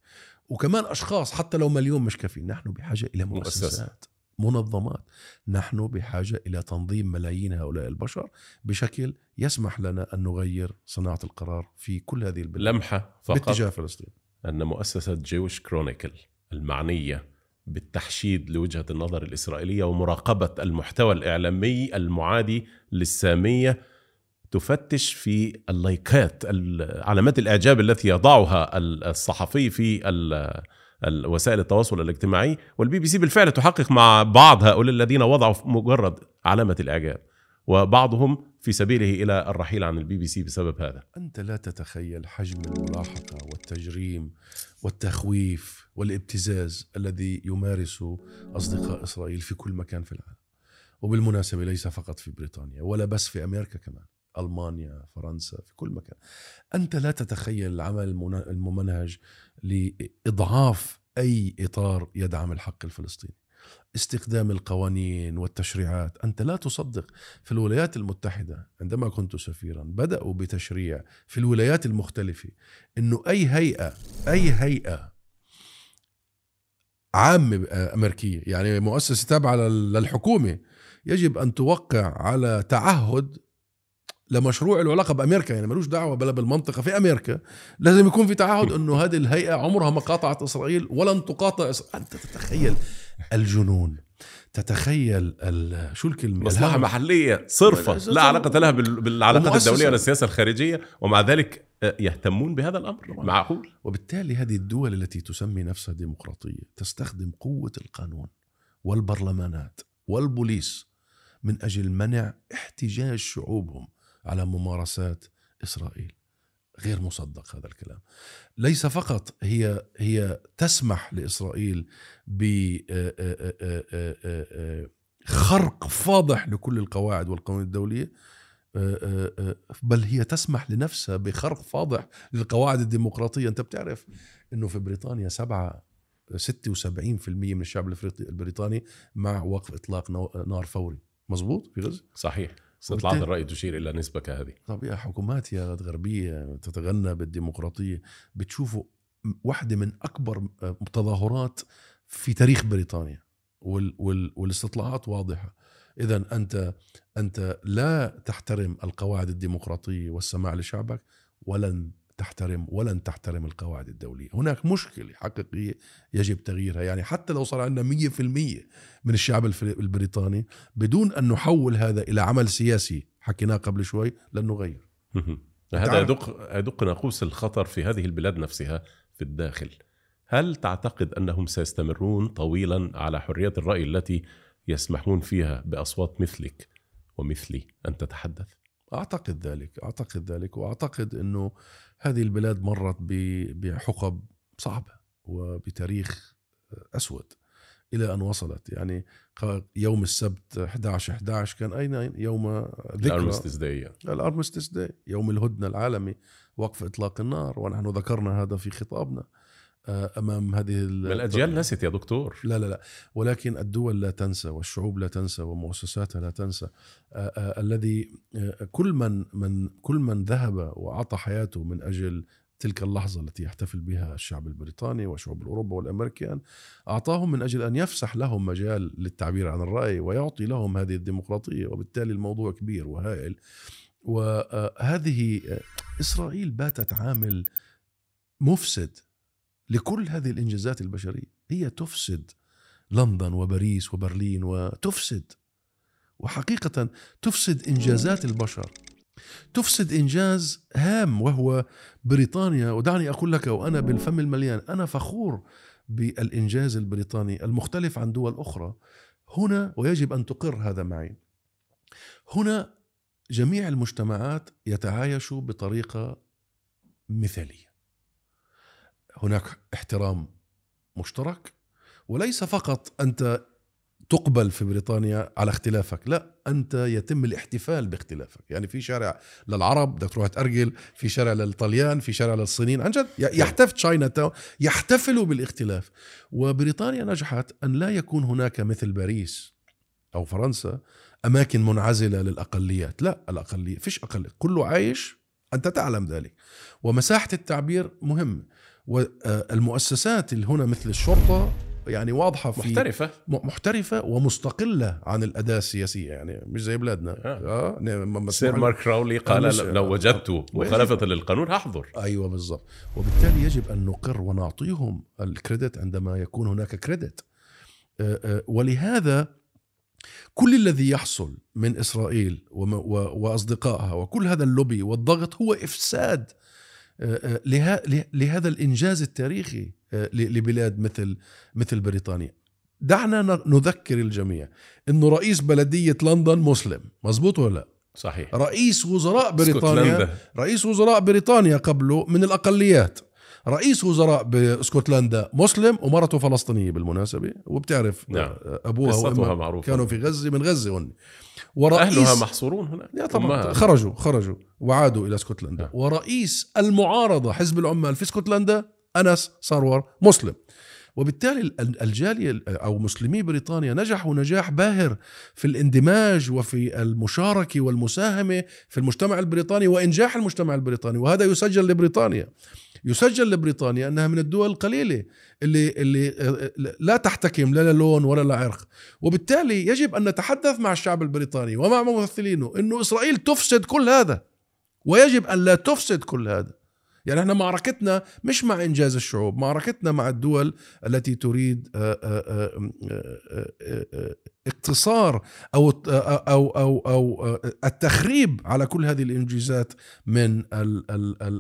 وكمان أشخاص حتى لو مليون مش كافيين. نحن بحاجة إلى مؤسسات. منظمات. نحن بحاجة إلى تنظيم ملايين هؤلاء البشر بشكل يسمح لنا أن نغير صناعة القرار في كل هذه البلاد. لمحة فقط. باتجاه فلسطين. أن مؤسسة جيوش كرونيكل المعنية بالتحشيد لوجهة النظر الإسرائيلية ومراقبة المحتوى الإعلامي المعادي للسامية تفتش في اللايكات علامات الإعجاب التي يضعها الصحفي في وسائل التواصل الاجتماعي. والبي بي سي بالفعل تحقق مع بعض هؤلاء الذين وضعوا مجرد علامة الإعجاب وبعضهم في سبيله إلى الرحيل عن البي بي سي بسبب هذا. أنت لا تتخيل حجم الملاحقة والتجريم والتخويف والابتزاز الذي يمارسه أصدقاء إسرائيل في كل مكان في العالم. وبالمناسبة ليس فقط في بريطانيا ولا بس في أمريكا كمان. ألمانيا فرنسا في كل مكان. أنت لا تتخيل العمل الممنهج لإضعاف أي إطار يدعم الحق الفلسطيني. استخدام القوانين والتشريعات. أنت لا تصدق. في الولايات المتحدة عندما كنت سفيرا بدأوا بتشريع في الولايات المختلفة إنه أي هيئة أي هيئة عامة أمريكية يعني مؤسسة تابعة للحكومة يجب أن توقع على تعهد لمشروع له علاقه بأمريكا يعني ملوش دعوة بلا بالمنطقة في أمريكا لازم يكون في تعهد إنه هذه الهيئة عمرها ما قاطعت إسرائيل ولن تقاطع إسرائيل. أنت تتخيل الجنون تتخيل شو الكلمة؟ مصلحة محلية صرفة لا علاقة لها بالعلاقات الدولية ولا السياسة الخارجية ومع ذلك يهتمون بهذا الأمر معقول؟ وبالتالي هذه الدول التي تسمي نفسها ديمقراطية تستخدم قوة القانون والبرلمانات والبوليس من أجل منع احتجاج شعوبهم على ممارسات إسرائيل. غير مصدق هذا الكلام. ليس فقط هي هي تسمح لإسرائيل ب خرق فاضح لكل القواعد والقوانين الدولية بل هي تسمح لنفسها بخرق فاضح للقواعد الديمقراطية. أنت بتعرف إنه في بريطانيا سبعة 76% من الشعب البريطاني مع وقف إطلاق نار فوري. مزبوط في غزة؟ صحيح. استطلاعات الرأي تشير إلى نسبة كهذه. طب يا حكومات يا غربية تتغنى بالديمقراطية بتشوفوا واحدة من أكبر تظاهرات في تاريخ بريطانيا وال وال والاستطلاعات واضحة. إذا أنت أنت لا تحترم القواعد الديمقراطية والسماع لشعبك ولن تحترم ولن تحترم القواعد الدولية. هناك مشكلة حقيقية يجب تغييرها. يعني حتى لو صار عندنا مية في المية من الشعب البريطاني بدون أن نحول هذا إلى عمل سياسي. حكيناه قبل شوي لن نغير. هذا يدق يدق ناقوس الخطر في هذه البلاد نفسها في الداخل. هل تعتقد أنهم سيستمرون طويلا على حرية الرأي التي يسمحون فيها بأصوات مثلك ومثلي أن تتحدث؟ أعتقد ذلك أعتقد ذلك وأعتقد إنه هذه البلاد مرت بحقب صعبة وبتاريخ أسود إلى أن وصلت. يعني يوم السبت 11 11 كان أين؟ يوم ذكرى. ال Armistice Day ال Armistice Day يوم الهدنة العالمي وقف إطلاق النار ونحن ذكرنا هذا في خطابنا. أمام هذه الأجيال نسيت يا دكتور. لا لا لا. ولكن الدول لا تنسى والشعوب لا تنسى ومؤسساتها لا تنسى. آه، آه، الذي كل من من كل من ذهب وأعطى حياته من أجل تلك اللحظة التي يحتفل بها الشعب البريطاني وشعوب الأوروبا والأمريكان أعطاهم من أجل أن يفسح لهم مجال للتعبير عن الرأي ويعطي لهم هذه الديمقراطية وبالتالي الموضوع كبير وهائل. وهذه إسرائيل باتت عامل مفسد لكل هذه الإنجازات البشرية هي تفسد لندن وباريس وبرلين وتفسد. وحقيقة تفسد إنجازات البشر. تفسد إنجاز هام وهو بريطانيا. ودعني أقول لك وأنا بالفم المليان أنا فخور بالإنجاز البريطاني المختلف عن دول أخرى. هنا ويجب أن تقر هذا معي هنا جميع المجتمعات يتعايشوا بطريقة مثالية. هناك احترام مشترك وليس فقط أنت تقبل في بريطانيا على اختلافك لا أنت يتم الاحتفال باختلافك. يعني في شارع للعرب بدك تروح تأرجل في شارع للطليان في شارع للصينيين عن جد يحتفل تشاينا تاون يحتفلوا بالاختلاف. وبريطانيا نجحت أن لا يكون هناك مثل باريس أو فرنسا أماكن منعزلة للأقليات. لا الأقلية فيش أقلية كله عايش أنت تعلم ذلك. ومساحة التعبير مهمه والمؤسسات اللي هنا مثل الشرطة يعني واضحة في محترفة. محترفة ومستقلة عن الأداة السياسية يعني مش زي بلادنا. آه, آه سير مارك راولي قال لو وجدت مخالفة للقانون هحضر. أيوه بالضبط. وبالتالي يجب أن نقر ونعطيهم الكريدت عندما يكون هناك كريدت. آه، آه، ولهذا كل الذي يحصل من إسرائيل وأصدقائها وكل هذا اللوبي والضغط هو إفساد آه، آه، لهذا الإنجاز التاريخي آه، لبلاد مثل مثل بريطانيا. دعنا نذكر الجميع إنه رئيس بلدية لندن مسلم. مزبوط ولا لا؟ صحيح. رئيس وزراء بريطانيا رئيس وزراء بريطانيا قبله من الأقليات. رئيس وزراء باسكتلندا مسلم ومرته فلسطينية بالمناسبة وبتعرف نعم. أبوها وأمها كانوا في غزة من غزة هن. ورئيس أهلها محصورون هنا يا طبعا. خرجوا خرجوا وعادوا إلى اسكتلندا نعم. ورئيس المعارضة حزب العمال في اسكتلندا أنس صرور مسلم. وبالتالي الجالية أو مسلمي بريطانيا نجحوا نجاح باهر في الاندماج وفي المشاركة والمساهمة في المجتمع البريطاني وإنجاح المجتمع البريطاني وهذا يسجل لبريطانيا. يسجل لبريطانيا أنها من الدول القليلة اللي اللي لا تحتكم لا للون ولا لعرق. وبالتالي يجب أن نتحدث مع الشعب البريطاني ومع ممثلينه إنه إسرائيل تفسد كل هذا ويجب أن لا تفسد كل هذا. يعني إحنا معركتنا مش مع إنجاز الشعوب معركتنا مع الدول التي تريد آه، آه، آه، اقتصار أو أو أو أو التخريب على كل هذه الإنجازات من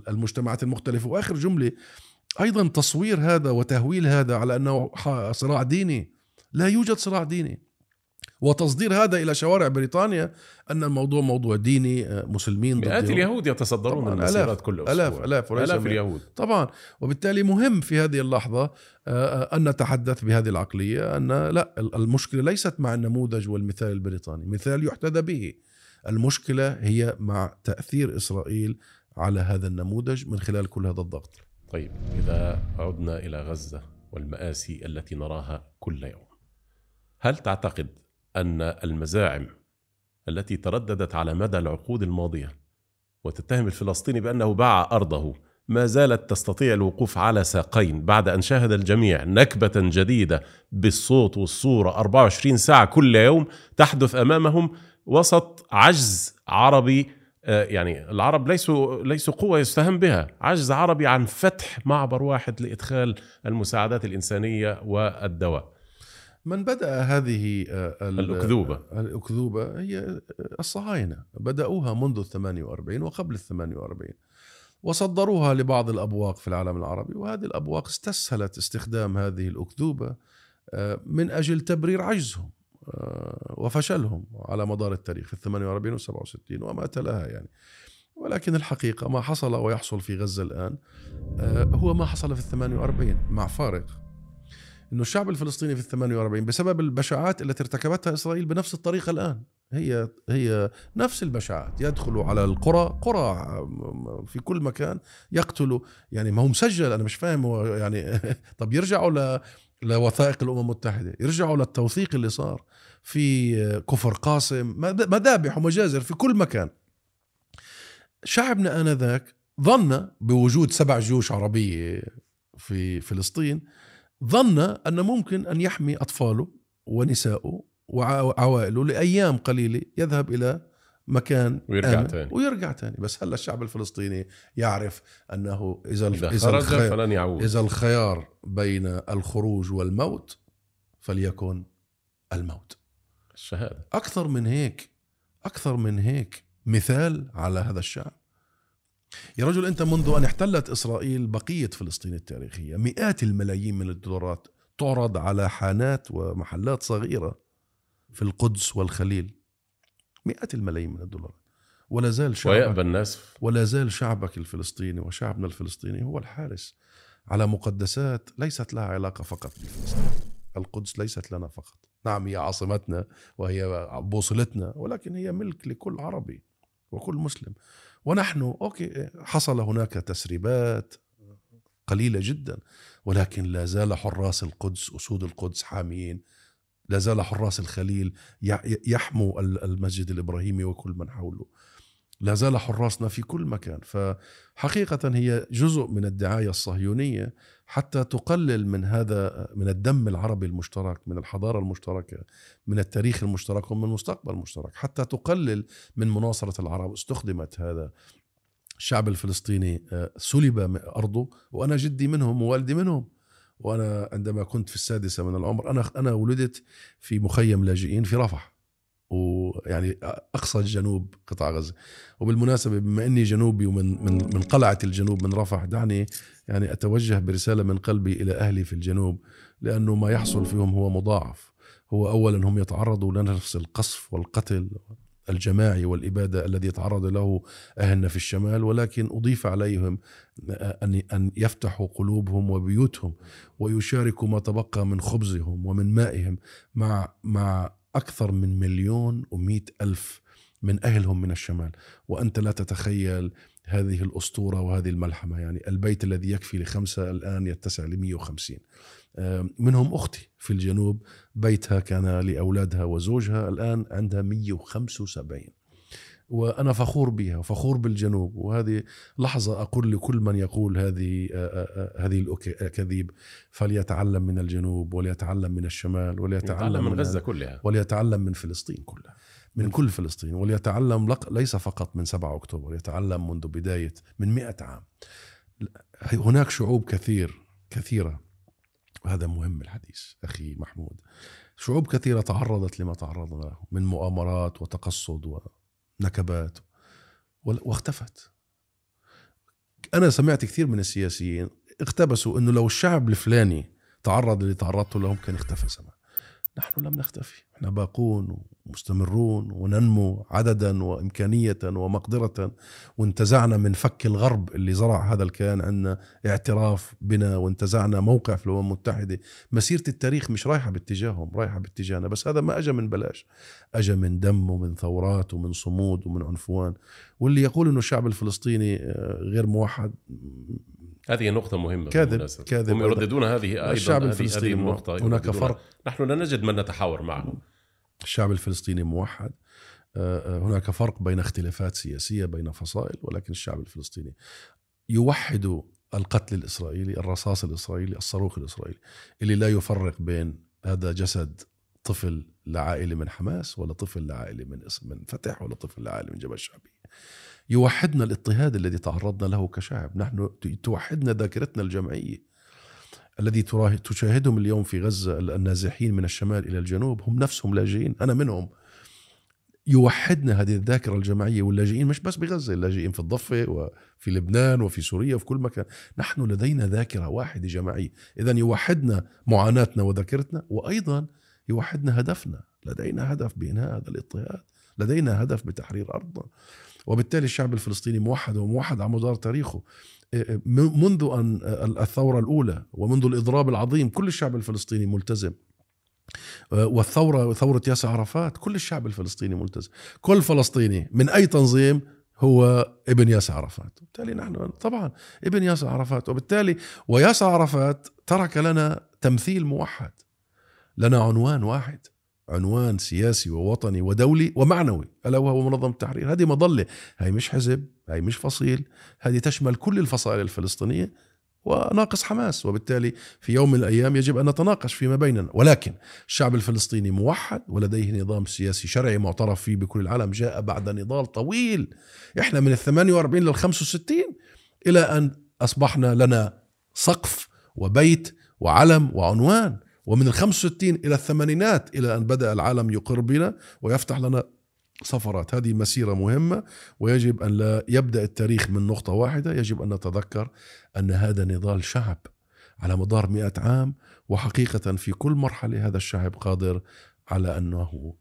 المجتمعات المختلفة. وآخر جملة أيضا تصوير هذا وتهويل هذا على أنه صراع ديني. لا يوجد صراع ديني. وتصدير هذا إلى شوارع بريطانيا أن الموضوع موضوع ديني آه، مسلمين مئات اليهود يتصدرون المسيرات كل أسبوع ألاف ألاف ألاف اليهود. طبعا وبالتالي مهم في هذه اللحظة آه، آه، أن نتحدث بهذه العقلية أن لا المشكلة ليست مع النموذج والمثال البريطاني مثال يحتذى به. المشكلة هي مع تأثير إسرائيل على هذا النموذج من خلال كل هذا الضغط. طيب إذا عدنا إلى غزة والمآسي التي نراها كل يوم هل تعتقد أن المزاعم التي ترددت على مدى العقود الماضية وتتهم الفلسطيني بأنه باع أرضه ما زالت تستطيع الوقوف على ساقين بعد أن شاهد الجميع نكبة جديدة بالصوت والصورة 24 ساعة كل يوم تحدث أمامهم وسط عجز عربي آه، يعني العرب ليسوا ليسوا قوة يستهان بها، عجز عربي عن فتح معبر واحد لإدخال المساعدات الإنسانية والدواء. من بدأ هذه آه، الأكذوبة. الأكذوبة هي الصهاينة. بدأوها منذ ال 48 وقبل ال 48 وصدروها لبعض الأبواق في العالم العربي وهذه الأبواق استسهلت استخدام هذه الأكذوبة آه، من أجل تبرير عجزهم آه، وفشلهم على مدار التاريخ في ال 48 و 67 وما تلاها يعني. ولكن الحقيقة ما حصل ويحصل في غزة الآن هو ما حصل في ال 48 مع فارق. إنه الشعب الفلسطيني في ال 48 بسبب البشاعات التي ارتكبتها إسرائيل بنفس الطريقة الآن. هي هي نفس البشاعات يدخلوا على القرى قرى في كل مكان يقتلوا. يعني ما هو مسجل أنا مش فاهم يعني طب يرجعوا لوثائق الأمم المتحدة يرجعوا للتوثيق اللي صار في كفر قاسم مذابح ومجازر في كل مكان. شعبنا آنذاك ظن بوجود سبع جيوش عربية في فلسطين ظن أن ممكن أن يحمي أطفاله ونساءه وعوائله لأيام قليلة يذهب إلى مكان ويرجع ثاني ويرجع ثاني بس هلا الشعب الفلسطيني يعرف أنه إذا إذا, إذا خرج الخيار فلن يعود. إذا الخيار بين الخروج والموت فليكن الموت. الشهادة. أكثر من هيك أكثر من هيك مثال على هذا الشعب. يا رجل أنت منذ أن احتلت إسرائيل بقية فلسطين التاريخية مئات الملايين من الدولارات تعرض على حانات ومحلات صغيرة في القدس والخليل. مئات الملايين من الدولارات. ولا زال شعبك ويأبى الناس. ولا زال شعبك الفلسطيني وشعبنا الفلسطيني هو الحارس على مقدسات ليست لها علاقة فقط بفلسطين. القدس ليست لنا فقط. نعم هي عاصمتنا وهي بوصلتنا ولكن هي ملك لكل عربي وكل مسلم. ونحن أوكي حصل هناك تسريبات قليلة جدا ولكن لا زال حراس القدس أسود القدس حاميين لا زال حراس الخليل يحموا المسجد الإبراهيمي وكل من حوله. لا زال حراسنا في كل مكان. فحقيقة هي جزء من الدعاية الصهيونية حتى تقلل من هذا من الدم العربي المشترك من الحضارة المشتركة من التاريخ المشترك ومن المستقبل المشترك حتى تقلل من مناصرة العرب. استخدمت هذا الشعب الفلسطيني آه، سلب أرضه وأنا جدي منهم ووالدي منهم. وأنا عندما كنت في السادسة من العمر أنا أنا ولدت في مخيم لاجئين في رفح. ويعني أقصى جنوب قطاع غزة. وبالمناسبة بما إني جنوبي ومن من من قلعة الجنوب من رفح دعني يعني أتوجه برسالة من قلبي إلى أهلي في الجنوب لأنه ما يحصل فيهم هو مضاعف. هو اولا هم يتعرضوا لنفس القصف والقتل الجماعي والإبادة الذي يتعرض له أهلنا في الشمال ولكن أضيف عليهم أن أن يفتحوا قلوبهم وبيوتهم ويشاركوا ما تبقى من خبزهم ومن مائهم مع مع أكثر من مليون ومئة ألف من أهلهم من الشمال. وأنت لا تتخيل هذه الأسطورة وهذه الملحمة. يعني البيت الذي يكفي لخمسة الآن يتسع ل 150 منهم أختي في الجنوب. بيتها كان لأولادها وزوجها الآن عندها 175 وأنا فخور بها وفخور بالجنوب. وهذه لحظة أقول لكل من يقول هذه هذه الاكاذيب فليتعلم من الجنوب وليتعلم من الشمال وليتعلم من, من غزة كلها. وليتعلم من فلسطين كلها. من كل فلسطين. وليتعلم ليس فقط من 7 أكتوبر يتعلم منذ بداية من 100 عام. هناك شعوب كثير كثيرة. وهذا مهم الحديث أخي محمود. شعوب كثيرة تعرضت لما تعرضنا له من مؤامرات وتقصد ونكبات واختفت. أنا سمعت كثير من السياسيين اقتبسوا أنه لو الشعب الفلاني تعرض اللي تعرضت لهم كان اختفى زمان نحن لم نختفي. إحنا باقون ومستمرون وننمو عددا وإمكانية ومقدرة. وانتزعنا من فك الغرب اللي زرع هذا الكيان عندنا اعتراف بنا وانتزعنا موقع في الأمم المتحدة. مسيرة التاريخ مش رايحة باتجاههم رايحة باتجاهنا. بس هذا ما أجى من بلاش. أجى من دم ومن ثورات ومن صمود ومن عنفوان. واللي يقول أنه الشعب الفلسطيني آه، غير موحد. هذه نقطة مهمة كاذب كاذب. هم يرددون هذه أيضا الشعب الفلسطيني هذه النقطة هناك فرق. نحن لا نجد من نتحاور معه الشعب الفلسطيني موحد. آه، آه، هناك فرق بين اختلافات سياسية بين فصائل ولكن الشعب الفلسطيني يوحد القتل الإسرائيلي الرصاص الإسرائيلي الصاروخ الإسرائيلي اللي لا يفرق بين هذا جسد طفل لعائلة من حماس ولا طفل لعائلة من من فتح ولا طفل لعائلة من جبل الشعبية يوحدنا الاضطهاد الذي تعرضنا له كشعب. نحن توحدنا ذاكرتنا الجمعية. الذي تشاهدهم اليوم في غزة النازحين من الشمال إلى الجنوب هم نفسهم لاجئين أنا منهم. يوحدنا هذه الذاكرة الجماعية واللاجئين مش بس بغزة اللاجئين في الضفة وفي لبنان وفي سوريا وفي كل مكان. نحن لدينا ذاكرة واحدة جماعية. إذا يوحدنا معاناتنا وذاكرتنا وأيضا يوحدنا هدفنا. لدينا هدف بإنهاء هذا الاضطهاد. لدينا هدف بتحرير أرضنا. وبالتالي الشعب الفلسطيني موحد وموحد على مدار تاريخه. منذ أن الثورة الأولى ومنذ الإضراب العظيم كل الشعب الفلسطيني ملتزم. والثورة ثورة ياسر عرفات كل الشعب الفلسطيني ملتزم. كل فلسطيني من أي تنظيم هو ابن ياسر عرفات. وبالتالي نحن طبعا ابن ياسر عرفات. وبالتالي وياسر عرفات ترك لنا تمثيل موحد لنا عنوان واحد. عنوان سياسي ووطني ودولي ومعنوي ألا وهو منظمه التحرير. هذه مظلة. هي مش حزب هي مش فصيل هذه تشمل كل الفصائل الفلسطينية وناقص حماس. وبالتالي في يوم من الأيام يجب أن نتناقش فيما بيننا. ولكن الشعب الفلسطيني موحد ولديه نظام سياسي شرعي معترف فيه بكل العالم. جاء بعد نضال طويل إحنا من ال 48 لل 65 إلى أن أصبحنا لنا سقف وبيت وعلم وعنوان. ومن ال 65 إلى الثمانينات إلى أن بدأ العالم يقر بنا ويفتح لنا سفرات هذه مسيرة مهمة ويجب أن لا يبدأ التاريخ من نقطة واحدة. يجب أن نتذكر أن هذا نضال شعب على مدار مئة عام وحقيقة في كل مرحلة هذا الشعب قادر على أنه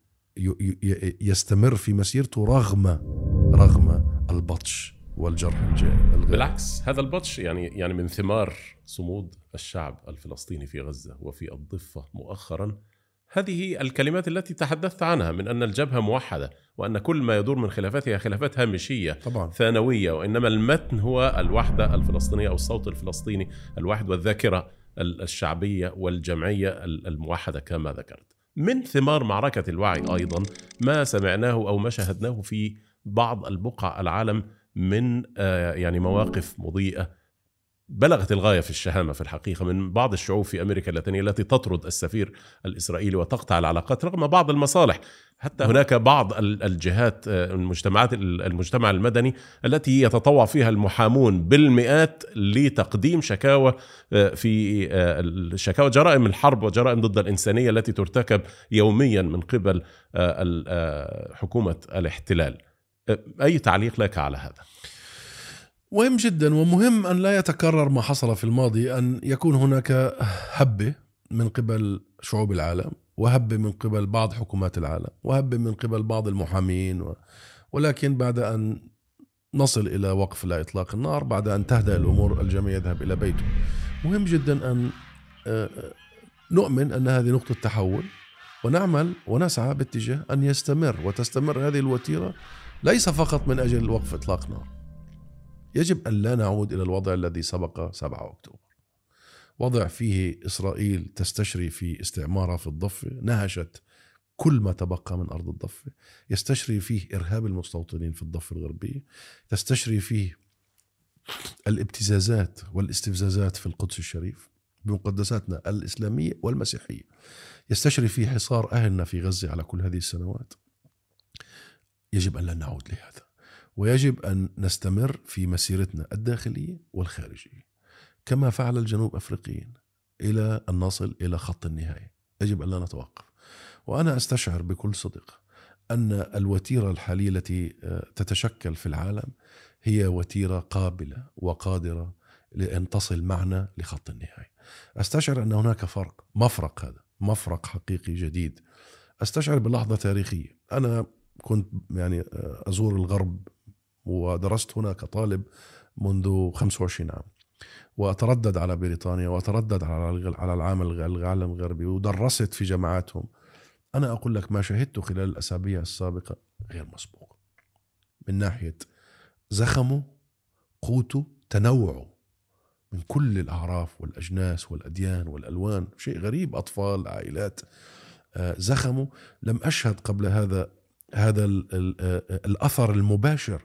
يستمر في مسيرته رغم رغم البطش. والجرح الجاي بالعكس هذا البطش يعني يعني من ثمار صمود الشعب الفلسطيني في غزة وفي الضفة مؤخرا هذه الكلمات التي تحدثت عنها من أن الجبهة موحدة وأن كل ما يدور من خلافاتها خلافات هامشية طبعا. ثانوية وإنما المتن هو الوحدة الفلسطينية أو الصوت الفلسطيني الواحد والذاكرة الشعبية والجمعية الموحدة كما ذكرت. من ثمار معركة الوعي أيضا ما سمعناه أو ما شاهدناه في بعض البقع العالم من آه، يعني مواقف مضيئة بلغت الغاية في الشهامة في الحقيقة من بعض الشعوب في أمريكا اللاتينية التي تطرد السفير الإسرائيلي وتقطع العلاقات رغم بعض المصالح. حتى هناك بعض الجهات آه، المجتمعات المجتمع المدني التي يتطوع فيها المحامون بالمئات لتقديم شكاوى آه، في شكاوى جرائم الحرب وجرائم ضد الإنسانية التي ترتكب يوميا من قبل حكومة الاحتلال. أي تعليق لك على هذا؟ مهم جدا ومهم أن لا يتكرر ما حصل في الماضي أن يكون هناك هبة من قبل شعوب العالم وهبة من قبل بعض حكومات العالم وهبة من قبل بعض المحامين و... ولكن بعد أن نصل إلى وقف لا إطلاق النار بعد أن تهدأ الأمور الجميع يذهب إلى بيته مهم جدا أن آه، نؤمن أن هذه نقطة تحول ونعمل ونسعى باتجاه أن يستمر وتستمر هذه الوتيرة ليس فقط من أجل وقف إطلاق نار. يجب أن لا نعود إلى الوضع الذي سبق 7 أكتوبر. وضع فيه إسرائيل تستشري في استعمارها في الضفة نهشت كل ما تبقى من أرض الضفة. يستشري فيه إرهاب المستوطنين في الضفة الغربية. تستشري فيه الابتزازات والاستفزازات في القدس الشريف بمقدساتنا الإسلامية والمسيحية. يستشري فيه حصار أهلنا في غزة على كل هذه السنوات. يجب أن لا نعود لهذا ويجب أن نستمر في مسيرتنا الداخلية والخارجية كما فعل الجنوب أفريقيين إلى أن نصل إلى خط النهاية يجب أن لا نتوقف وأنا أستشعر بكل صدق أن الوتيرة الحالية التي آه، تتشكل في العالم هي وتيرة قابلة وقادرة لأن تصل معنا لخط النهاية. أستشعر أن هناك فرق، مفرق هذا، مفرق حقيقي جديد. أستشعر بلحظة تاريخية، أنا كنت يعني آه، أزور الغرب ودرست هنا كطالب منذ 25 عام. وأتردد على بريطانيا وأتردد على على العالم العالم الغربي ودرست في جامعاتهم. أنا أقول لك ما شهدته خلال الأسابيع السابقة غير مسبوق. من ناحية زخمه قوته تنوعه من كل الأعراف والأجناس والأديان والألوان. شيء غريب أطفال عائلات آه، زخمه لم أشهد قبل هذا هذا آه، الأثر المباشر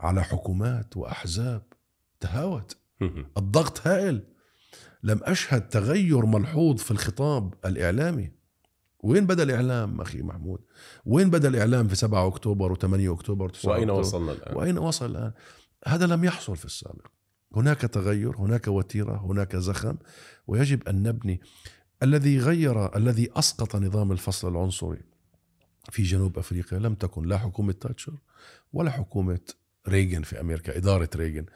على حكومات وأحزاب تهاوت الضغط هائل لم أشهد تغير ملحوظ في الخطاب الإعلامي وين بدأ الإعلام أخي محمود؟ وين بدأ الإعلام في 7 أكتوبر و8 أكتوبر و9 وأين أكتوبر وصلنا الآن؟ وأين وصل الآن؟ هذا لم يحصل في السابق. هناك تغير، هناك وتيرة، هناك زخم ويجب أن نبني الذي غير الذي أسقط نظام الفصل العنصري في جنوب أفريقيا لم تكن لا حكومة تاتشر ولا حكومة ريغن في أمريكا، إدارة ريغن.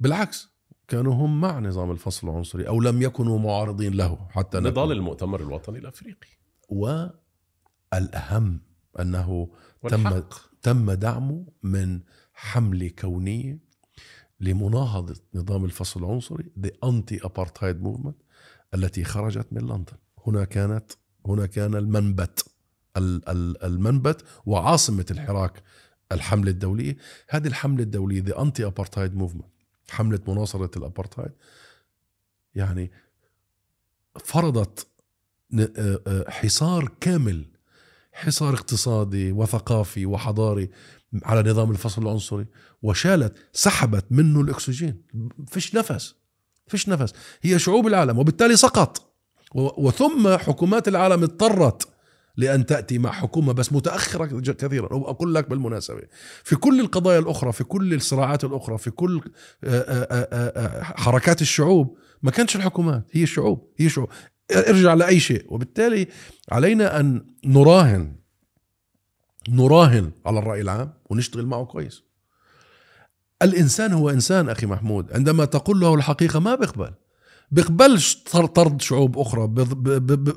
بالعكس كانوا هم مع نظام الفصل العنصري أو لم يكونوا معارضين له حتى نضال المؤتمر الوطني الأفريقي. والأهم أنه تم تم دعمه من حملة كونية لمناهضة نظام الفصل العنصري The Anti-Apartheid Movement التي خرجت من لندن. هنا كانت هنا كان المنبت. المنبت وعاصمة الحراك الحملة الدولية. هذه الحملة الدولية The Anti-Apartheid Movement حملة مناصرة الأبارتايد يعني فرضت آه، آه، حصار كامل حصار اقتصادي وثقافي وحضاري على نظام الفصل العنصري وشالت سحبت منه الأكسجين. فيش نفس فيش نفس. هي شعوب العالم وبالتالي سقط. وثم حكومات العالم اضطرت لأن تأتي مع حكومة بس متأخرة كثيرا. وأقول لك بالمناسبة في كل القضايا الأخرى في كل الصراعات الأخرى في كل آه، حركات الشعوب ما كانش الحكومات هي الشعوب هي شعوب ارجع لأي شيء. وبالتالي علينا أن نراهن نراهن على الرأي العام ونشتغل معه كويس. الإنسان هو إنسان أخي محمود. عندما تقول له الحقيقة ما بيقبل. بيقبلش طرد شعوب أخرى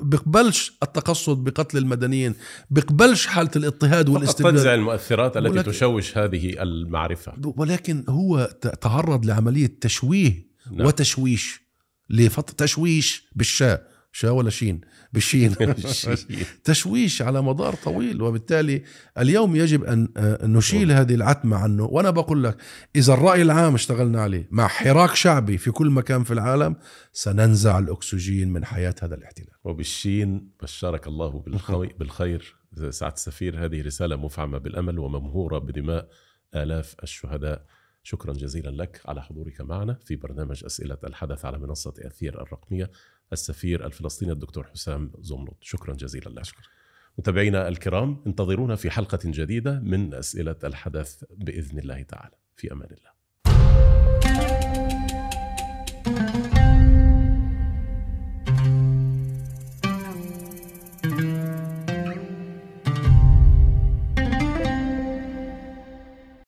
بيقبلش التقصد بقتل المدنيين بيقبلش حالة الاضطهاد والاستبداد. تنزع المؤثرات التي ولكن تشوش هذه المعرفة. ولكن هو تعرض لعملية تشويه نعم. وتشويش لفتره تشويش بالشاء. شا ولا شين؟ بالشين. تشويش على مدار طويل وبالتالي اليوم يجب أن آه، نشيل هذه العتمة عنه. وأنا بقول لك إذا الرأي العام اشتغلنا عليه مع حراك شعبي في كل مكان في العالم سننزع الأكسجين من حياة هذا الاحتلال. وبالشين بشرك الله بالخير. سعاده السفير هذه رسالة مفعمة بالأمل وممهورة بدماء آلاف الشهداء. شكرا جزيلا لك على حضورك معنا في برنامج أسئلة الحدث على منصة اثير الرقمية. السفير الفلسطيني الدكتور حسام زمرد. شكرا جزيلا لك. شكرا. متابعينا الكرام انتظرونا في حلقة جديدة من أسئلة الحدث بإذن الله تعالى. في أمان الله.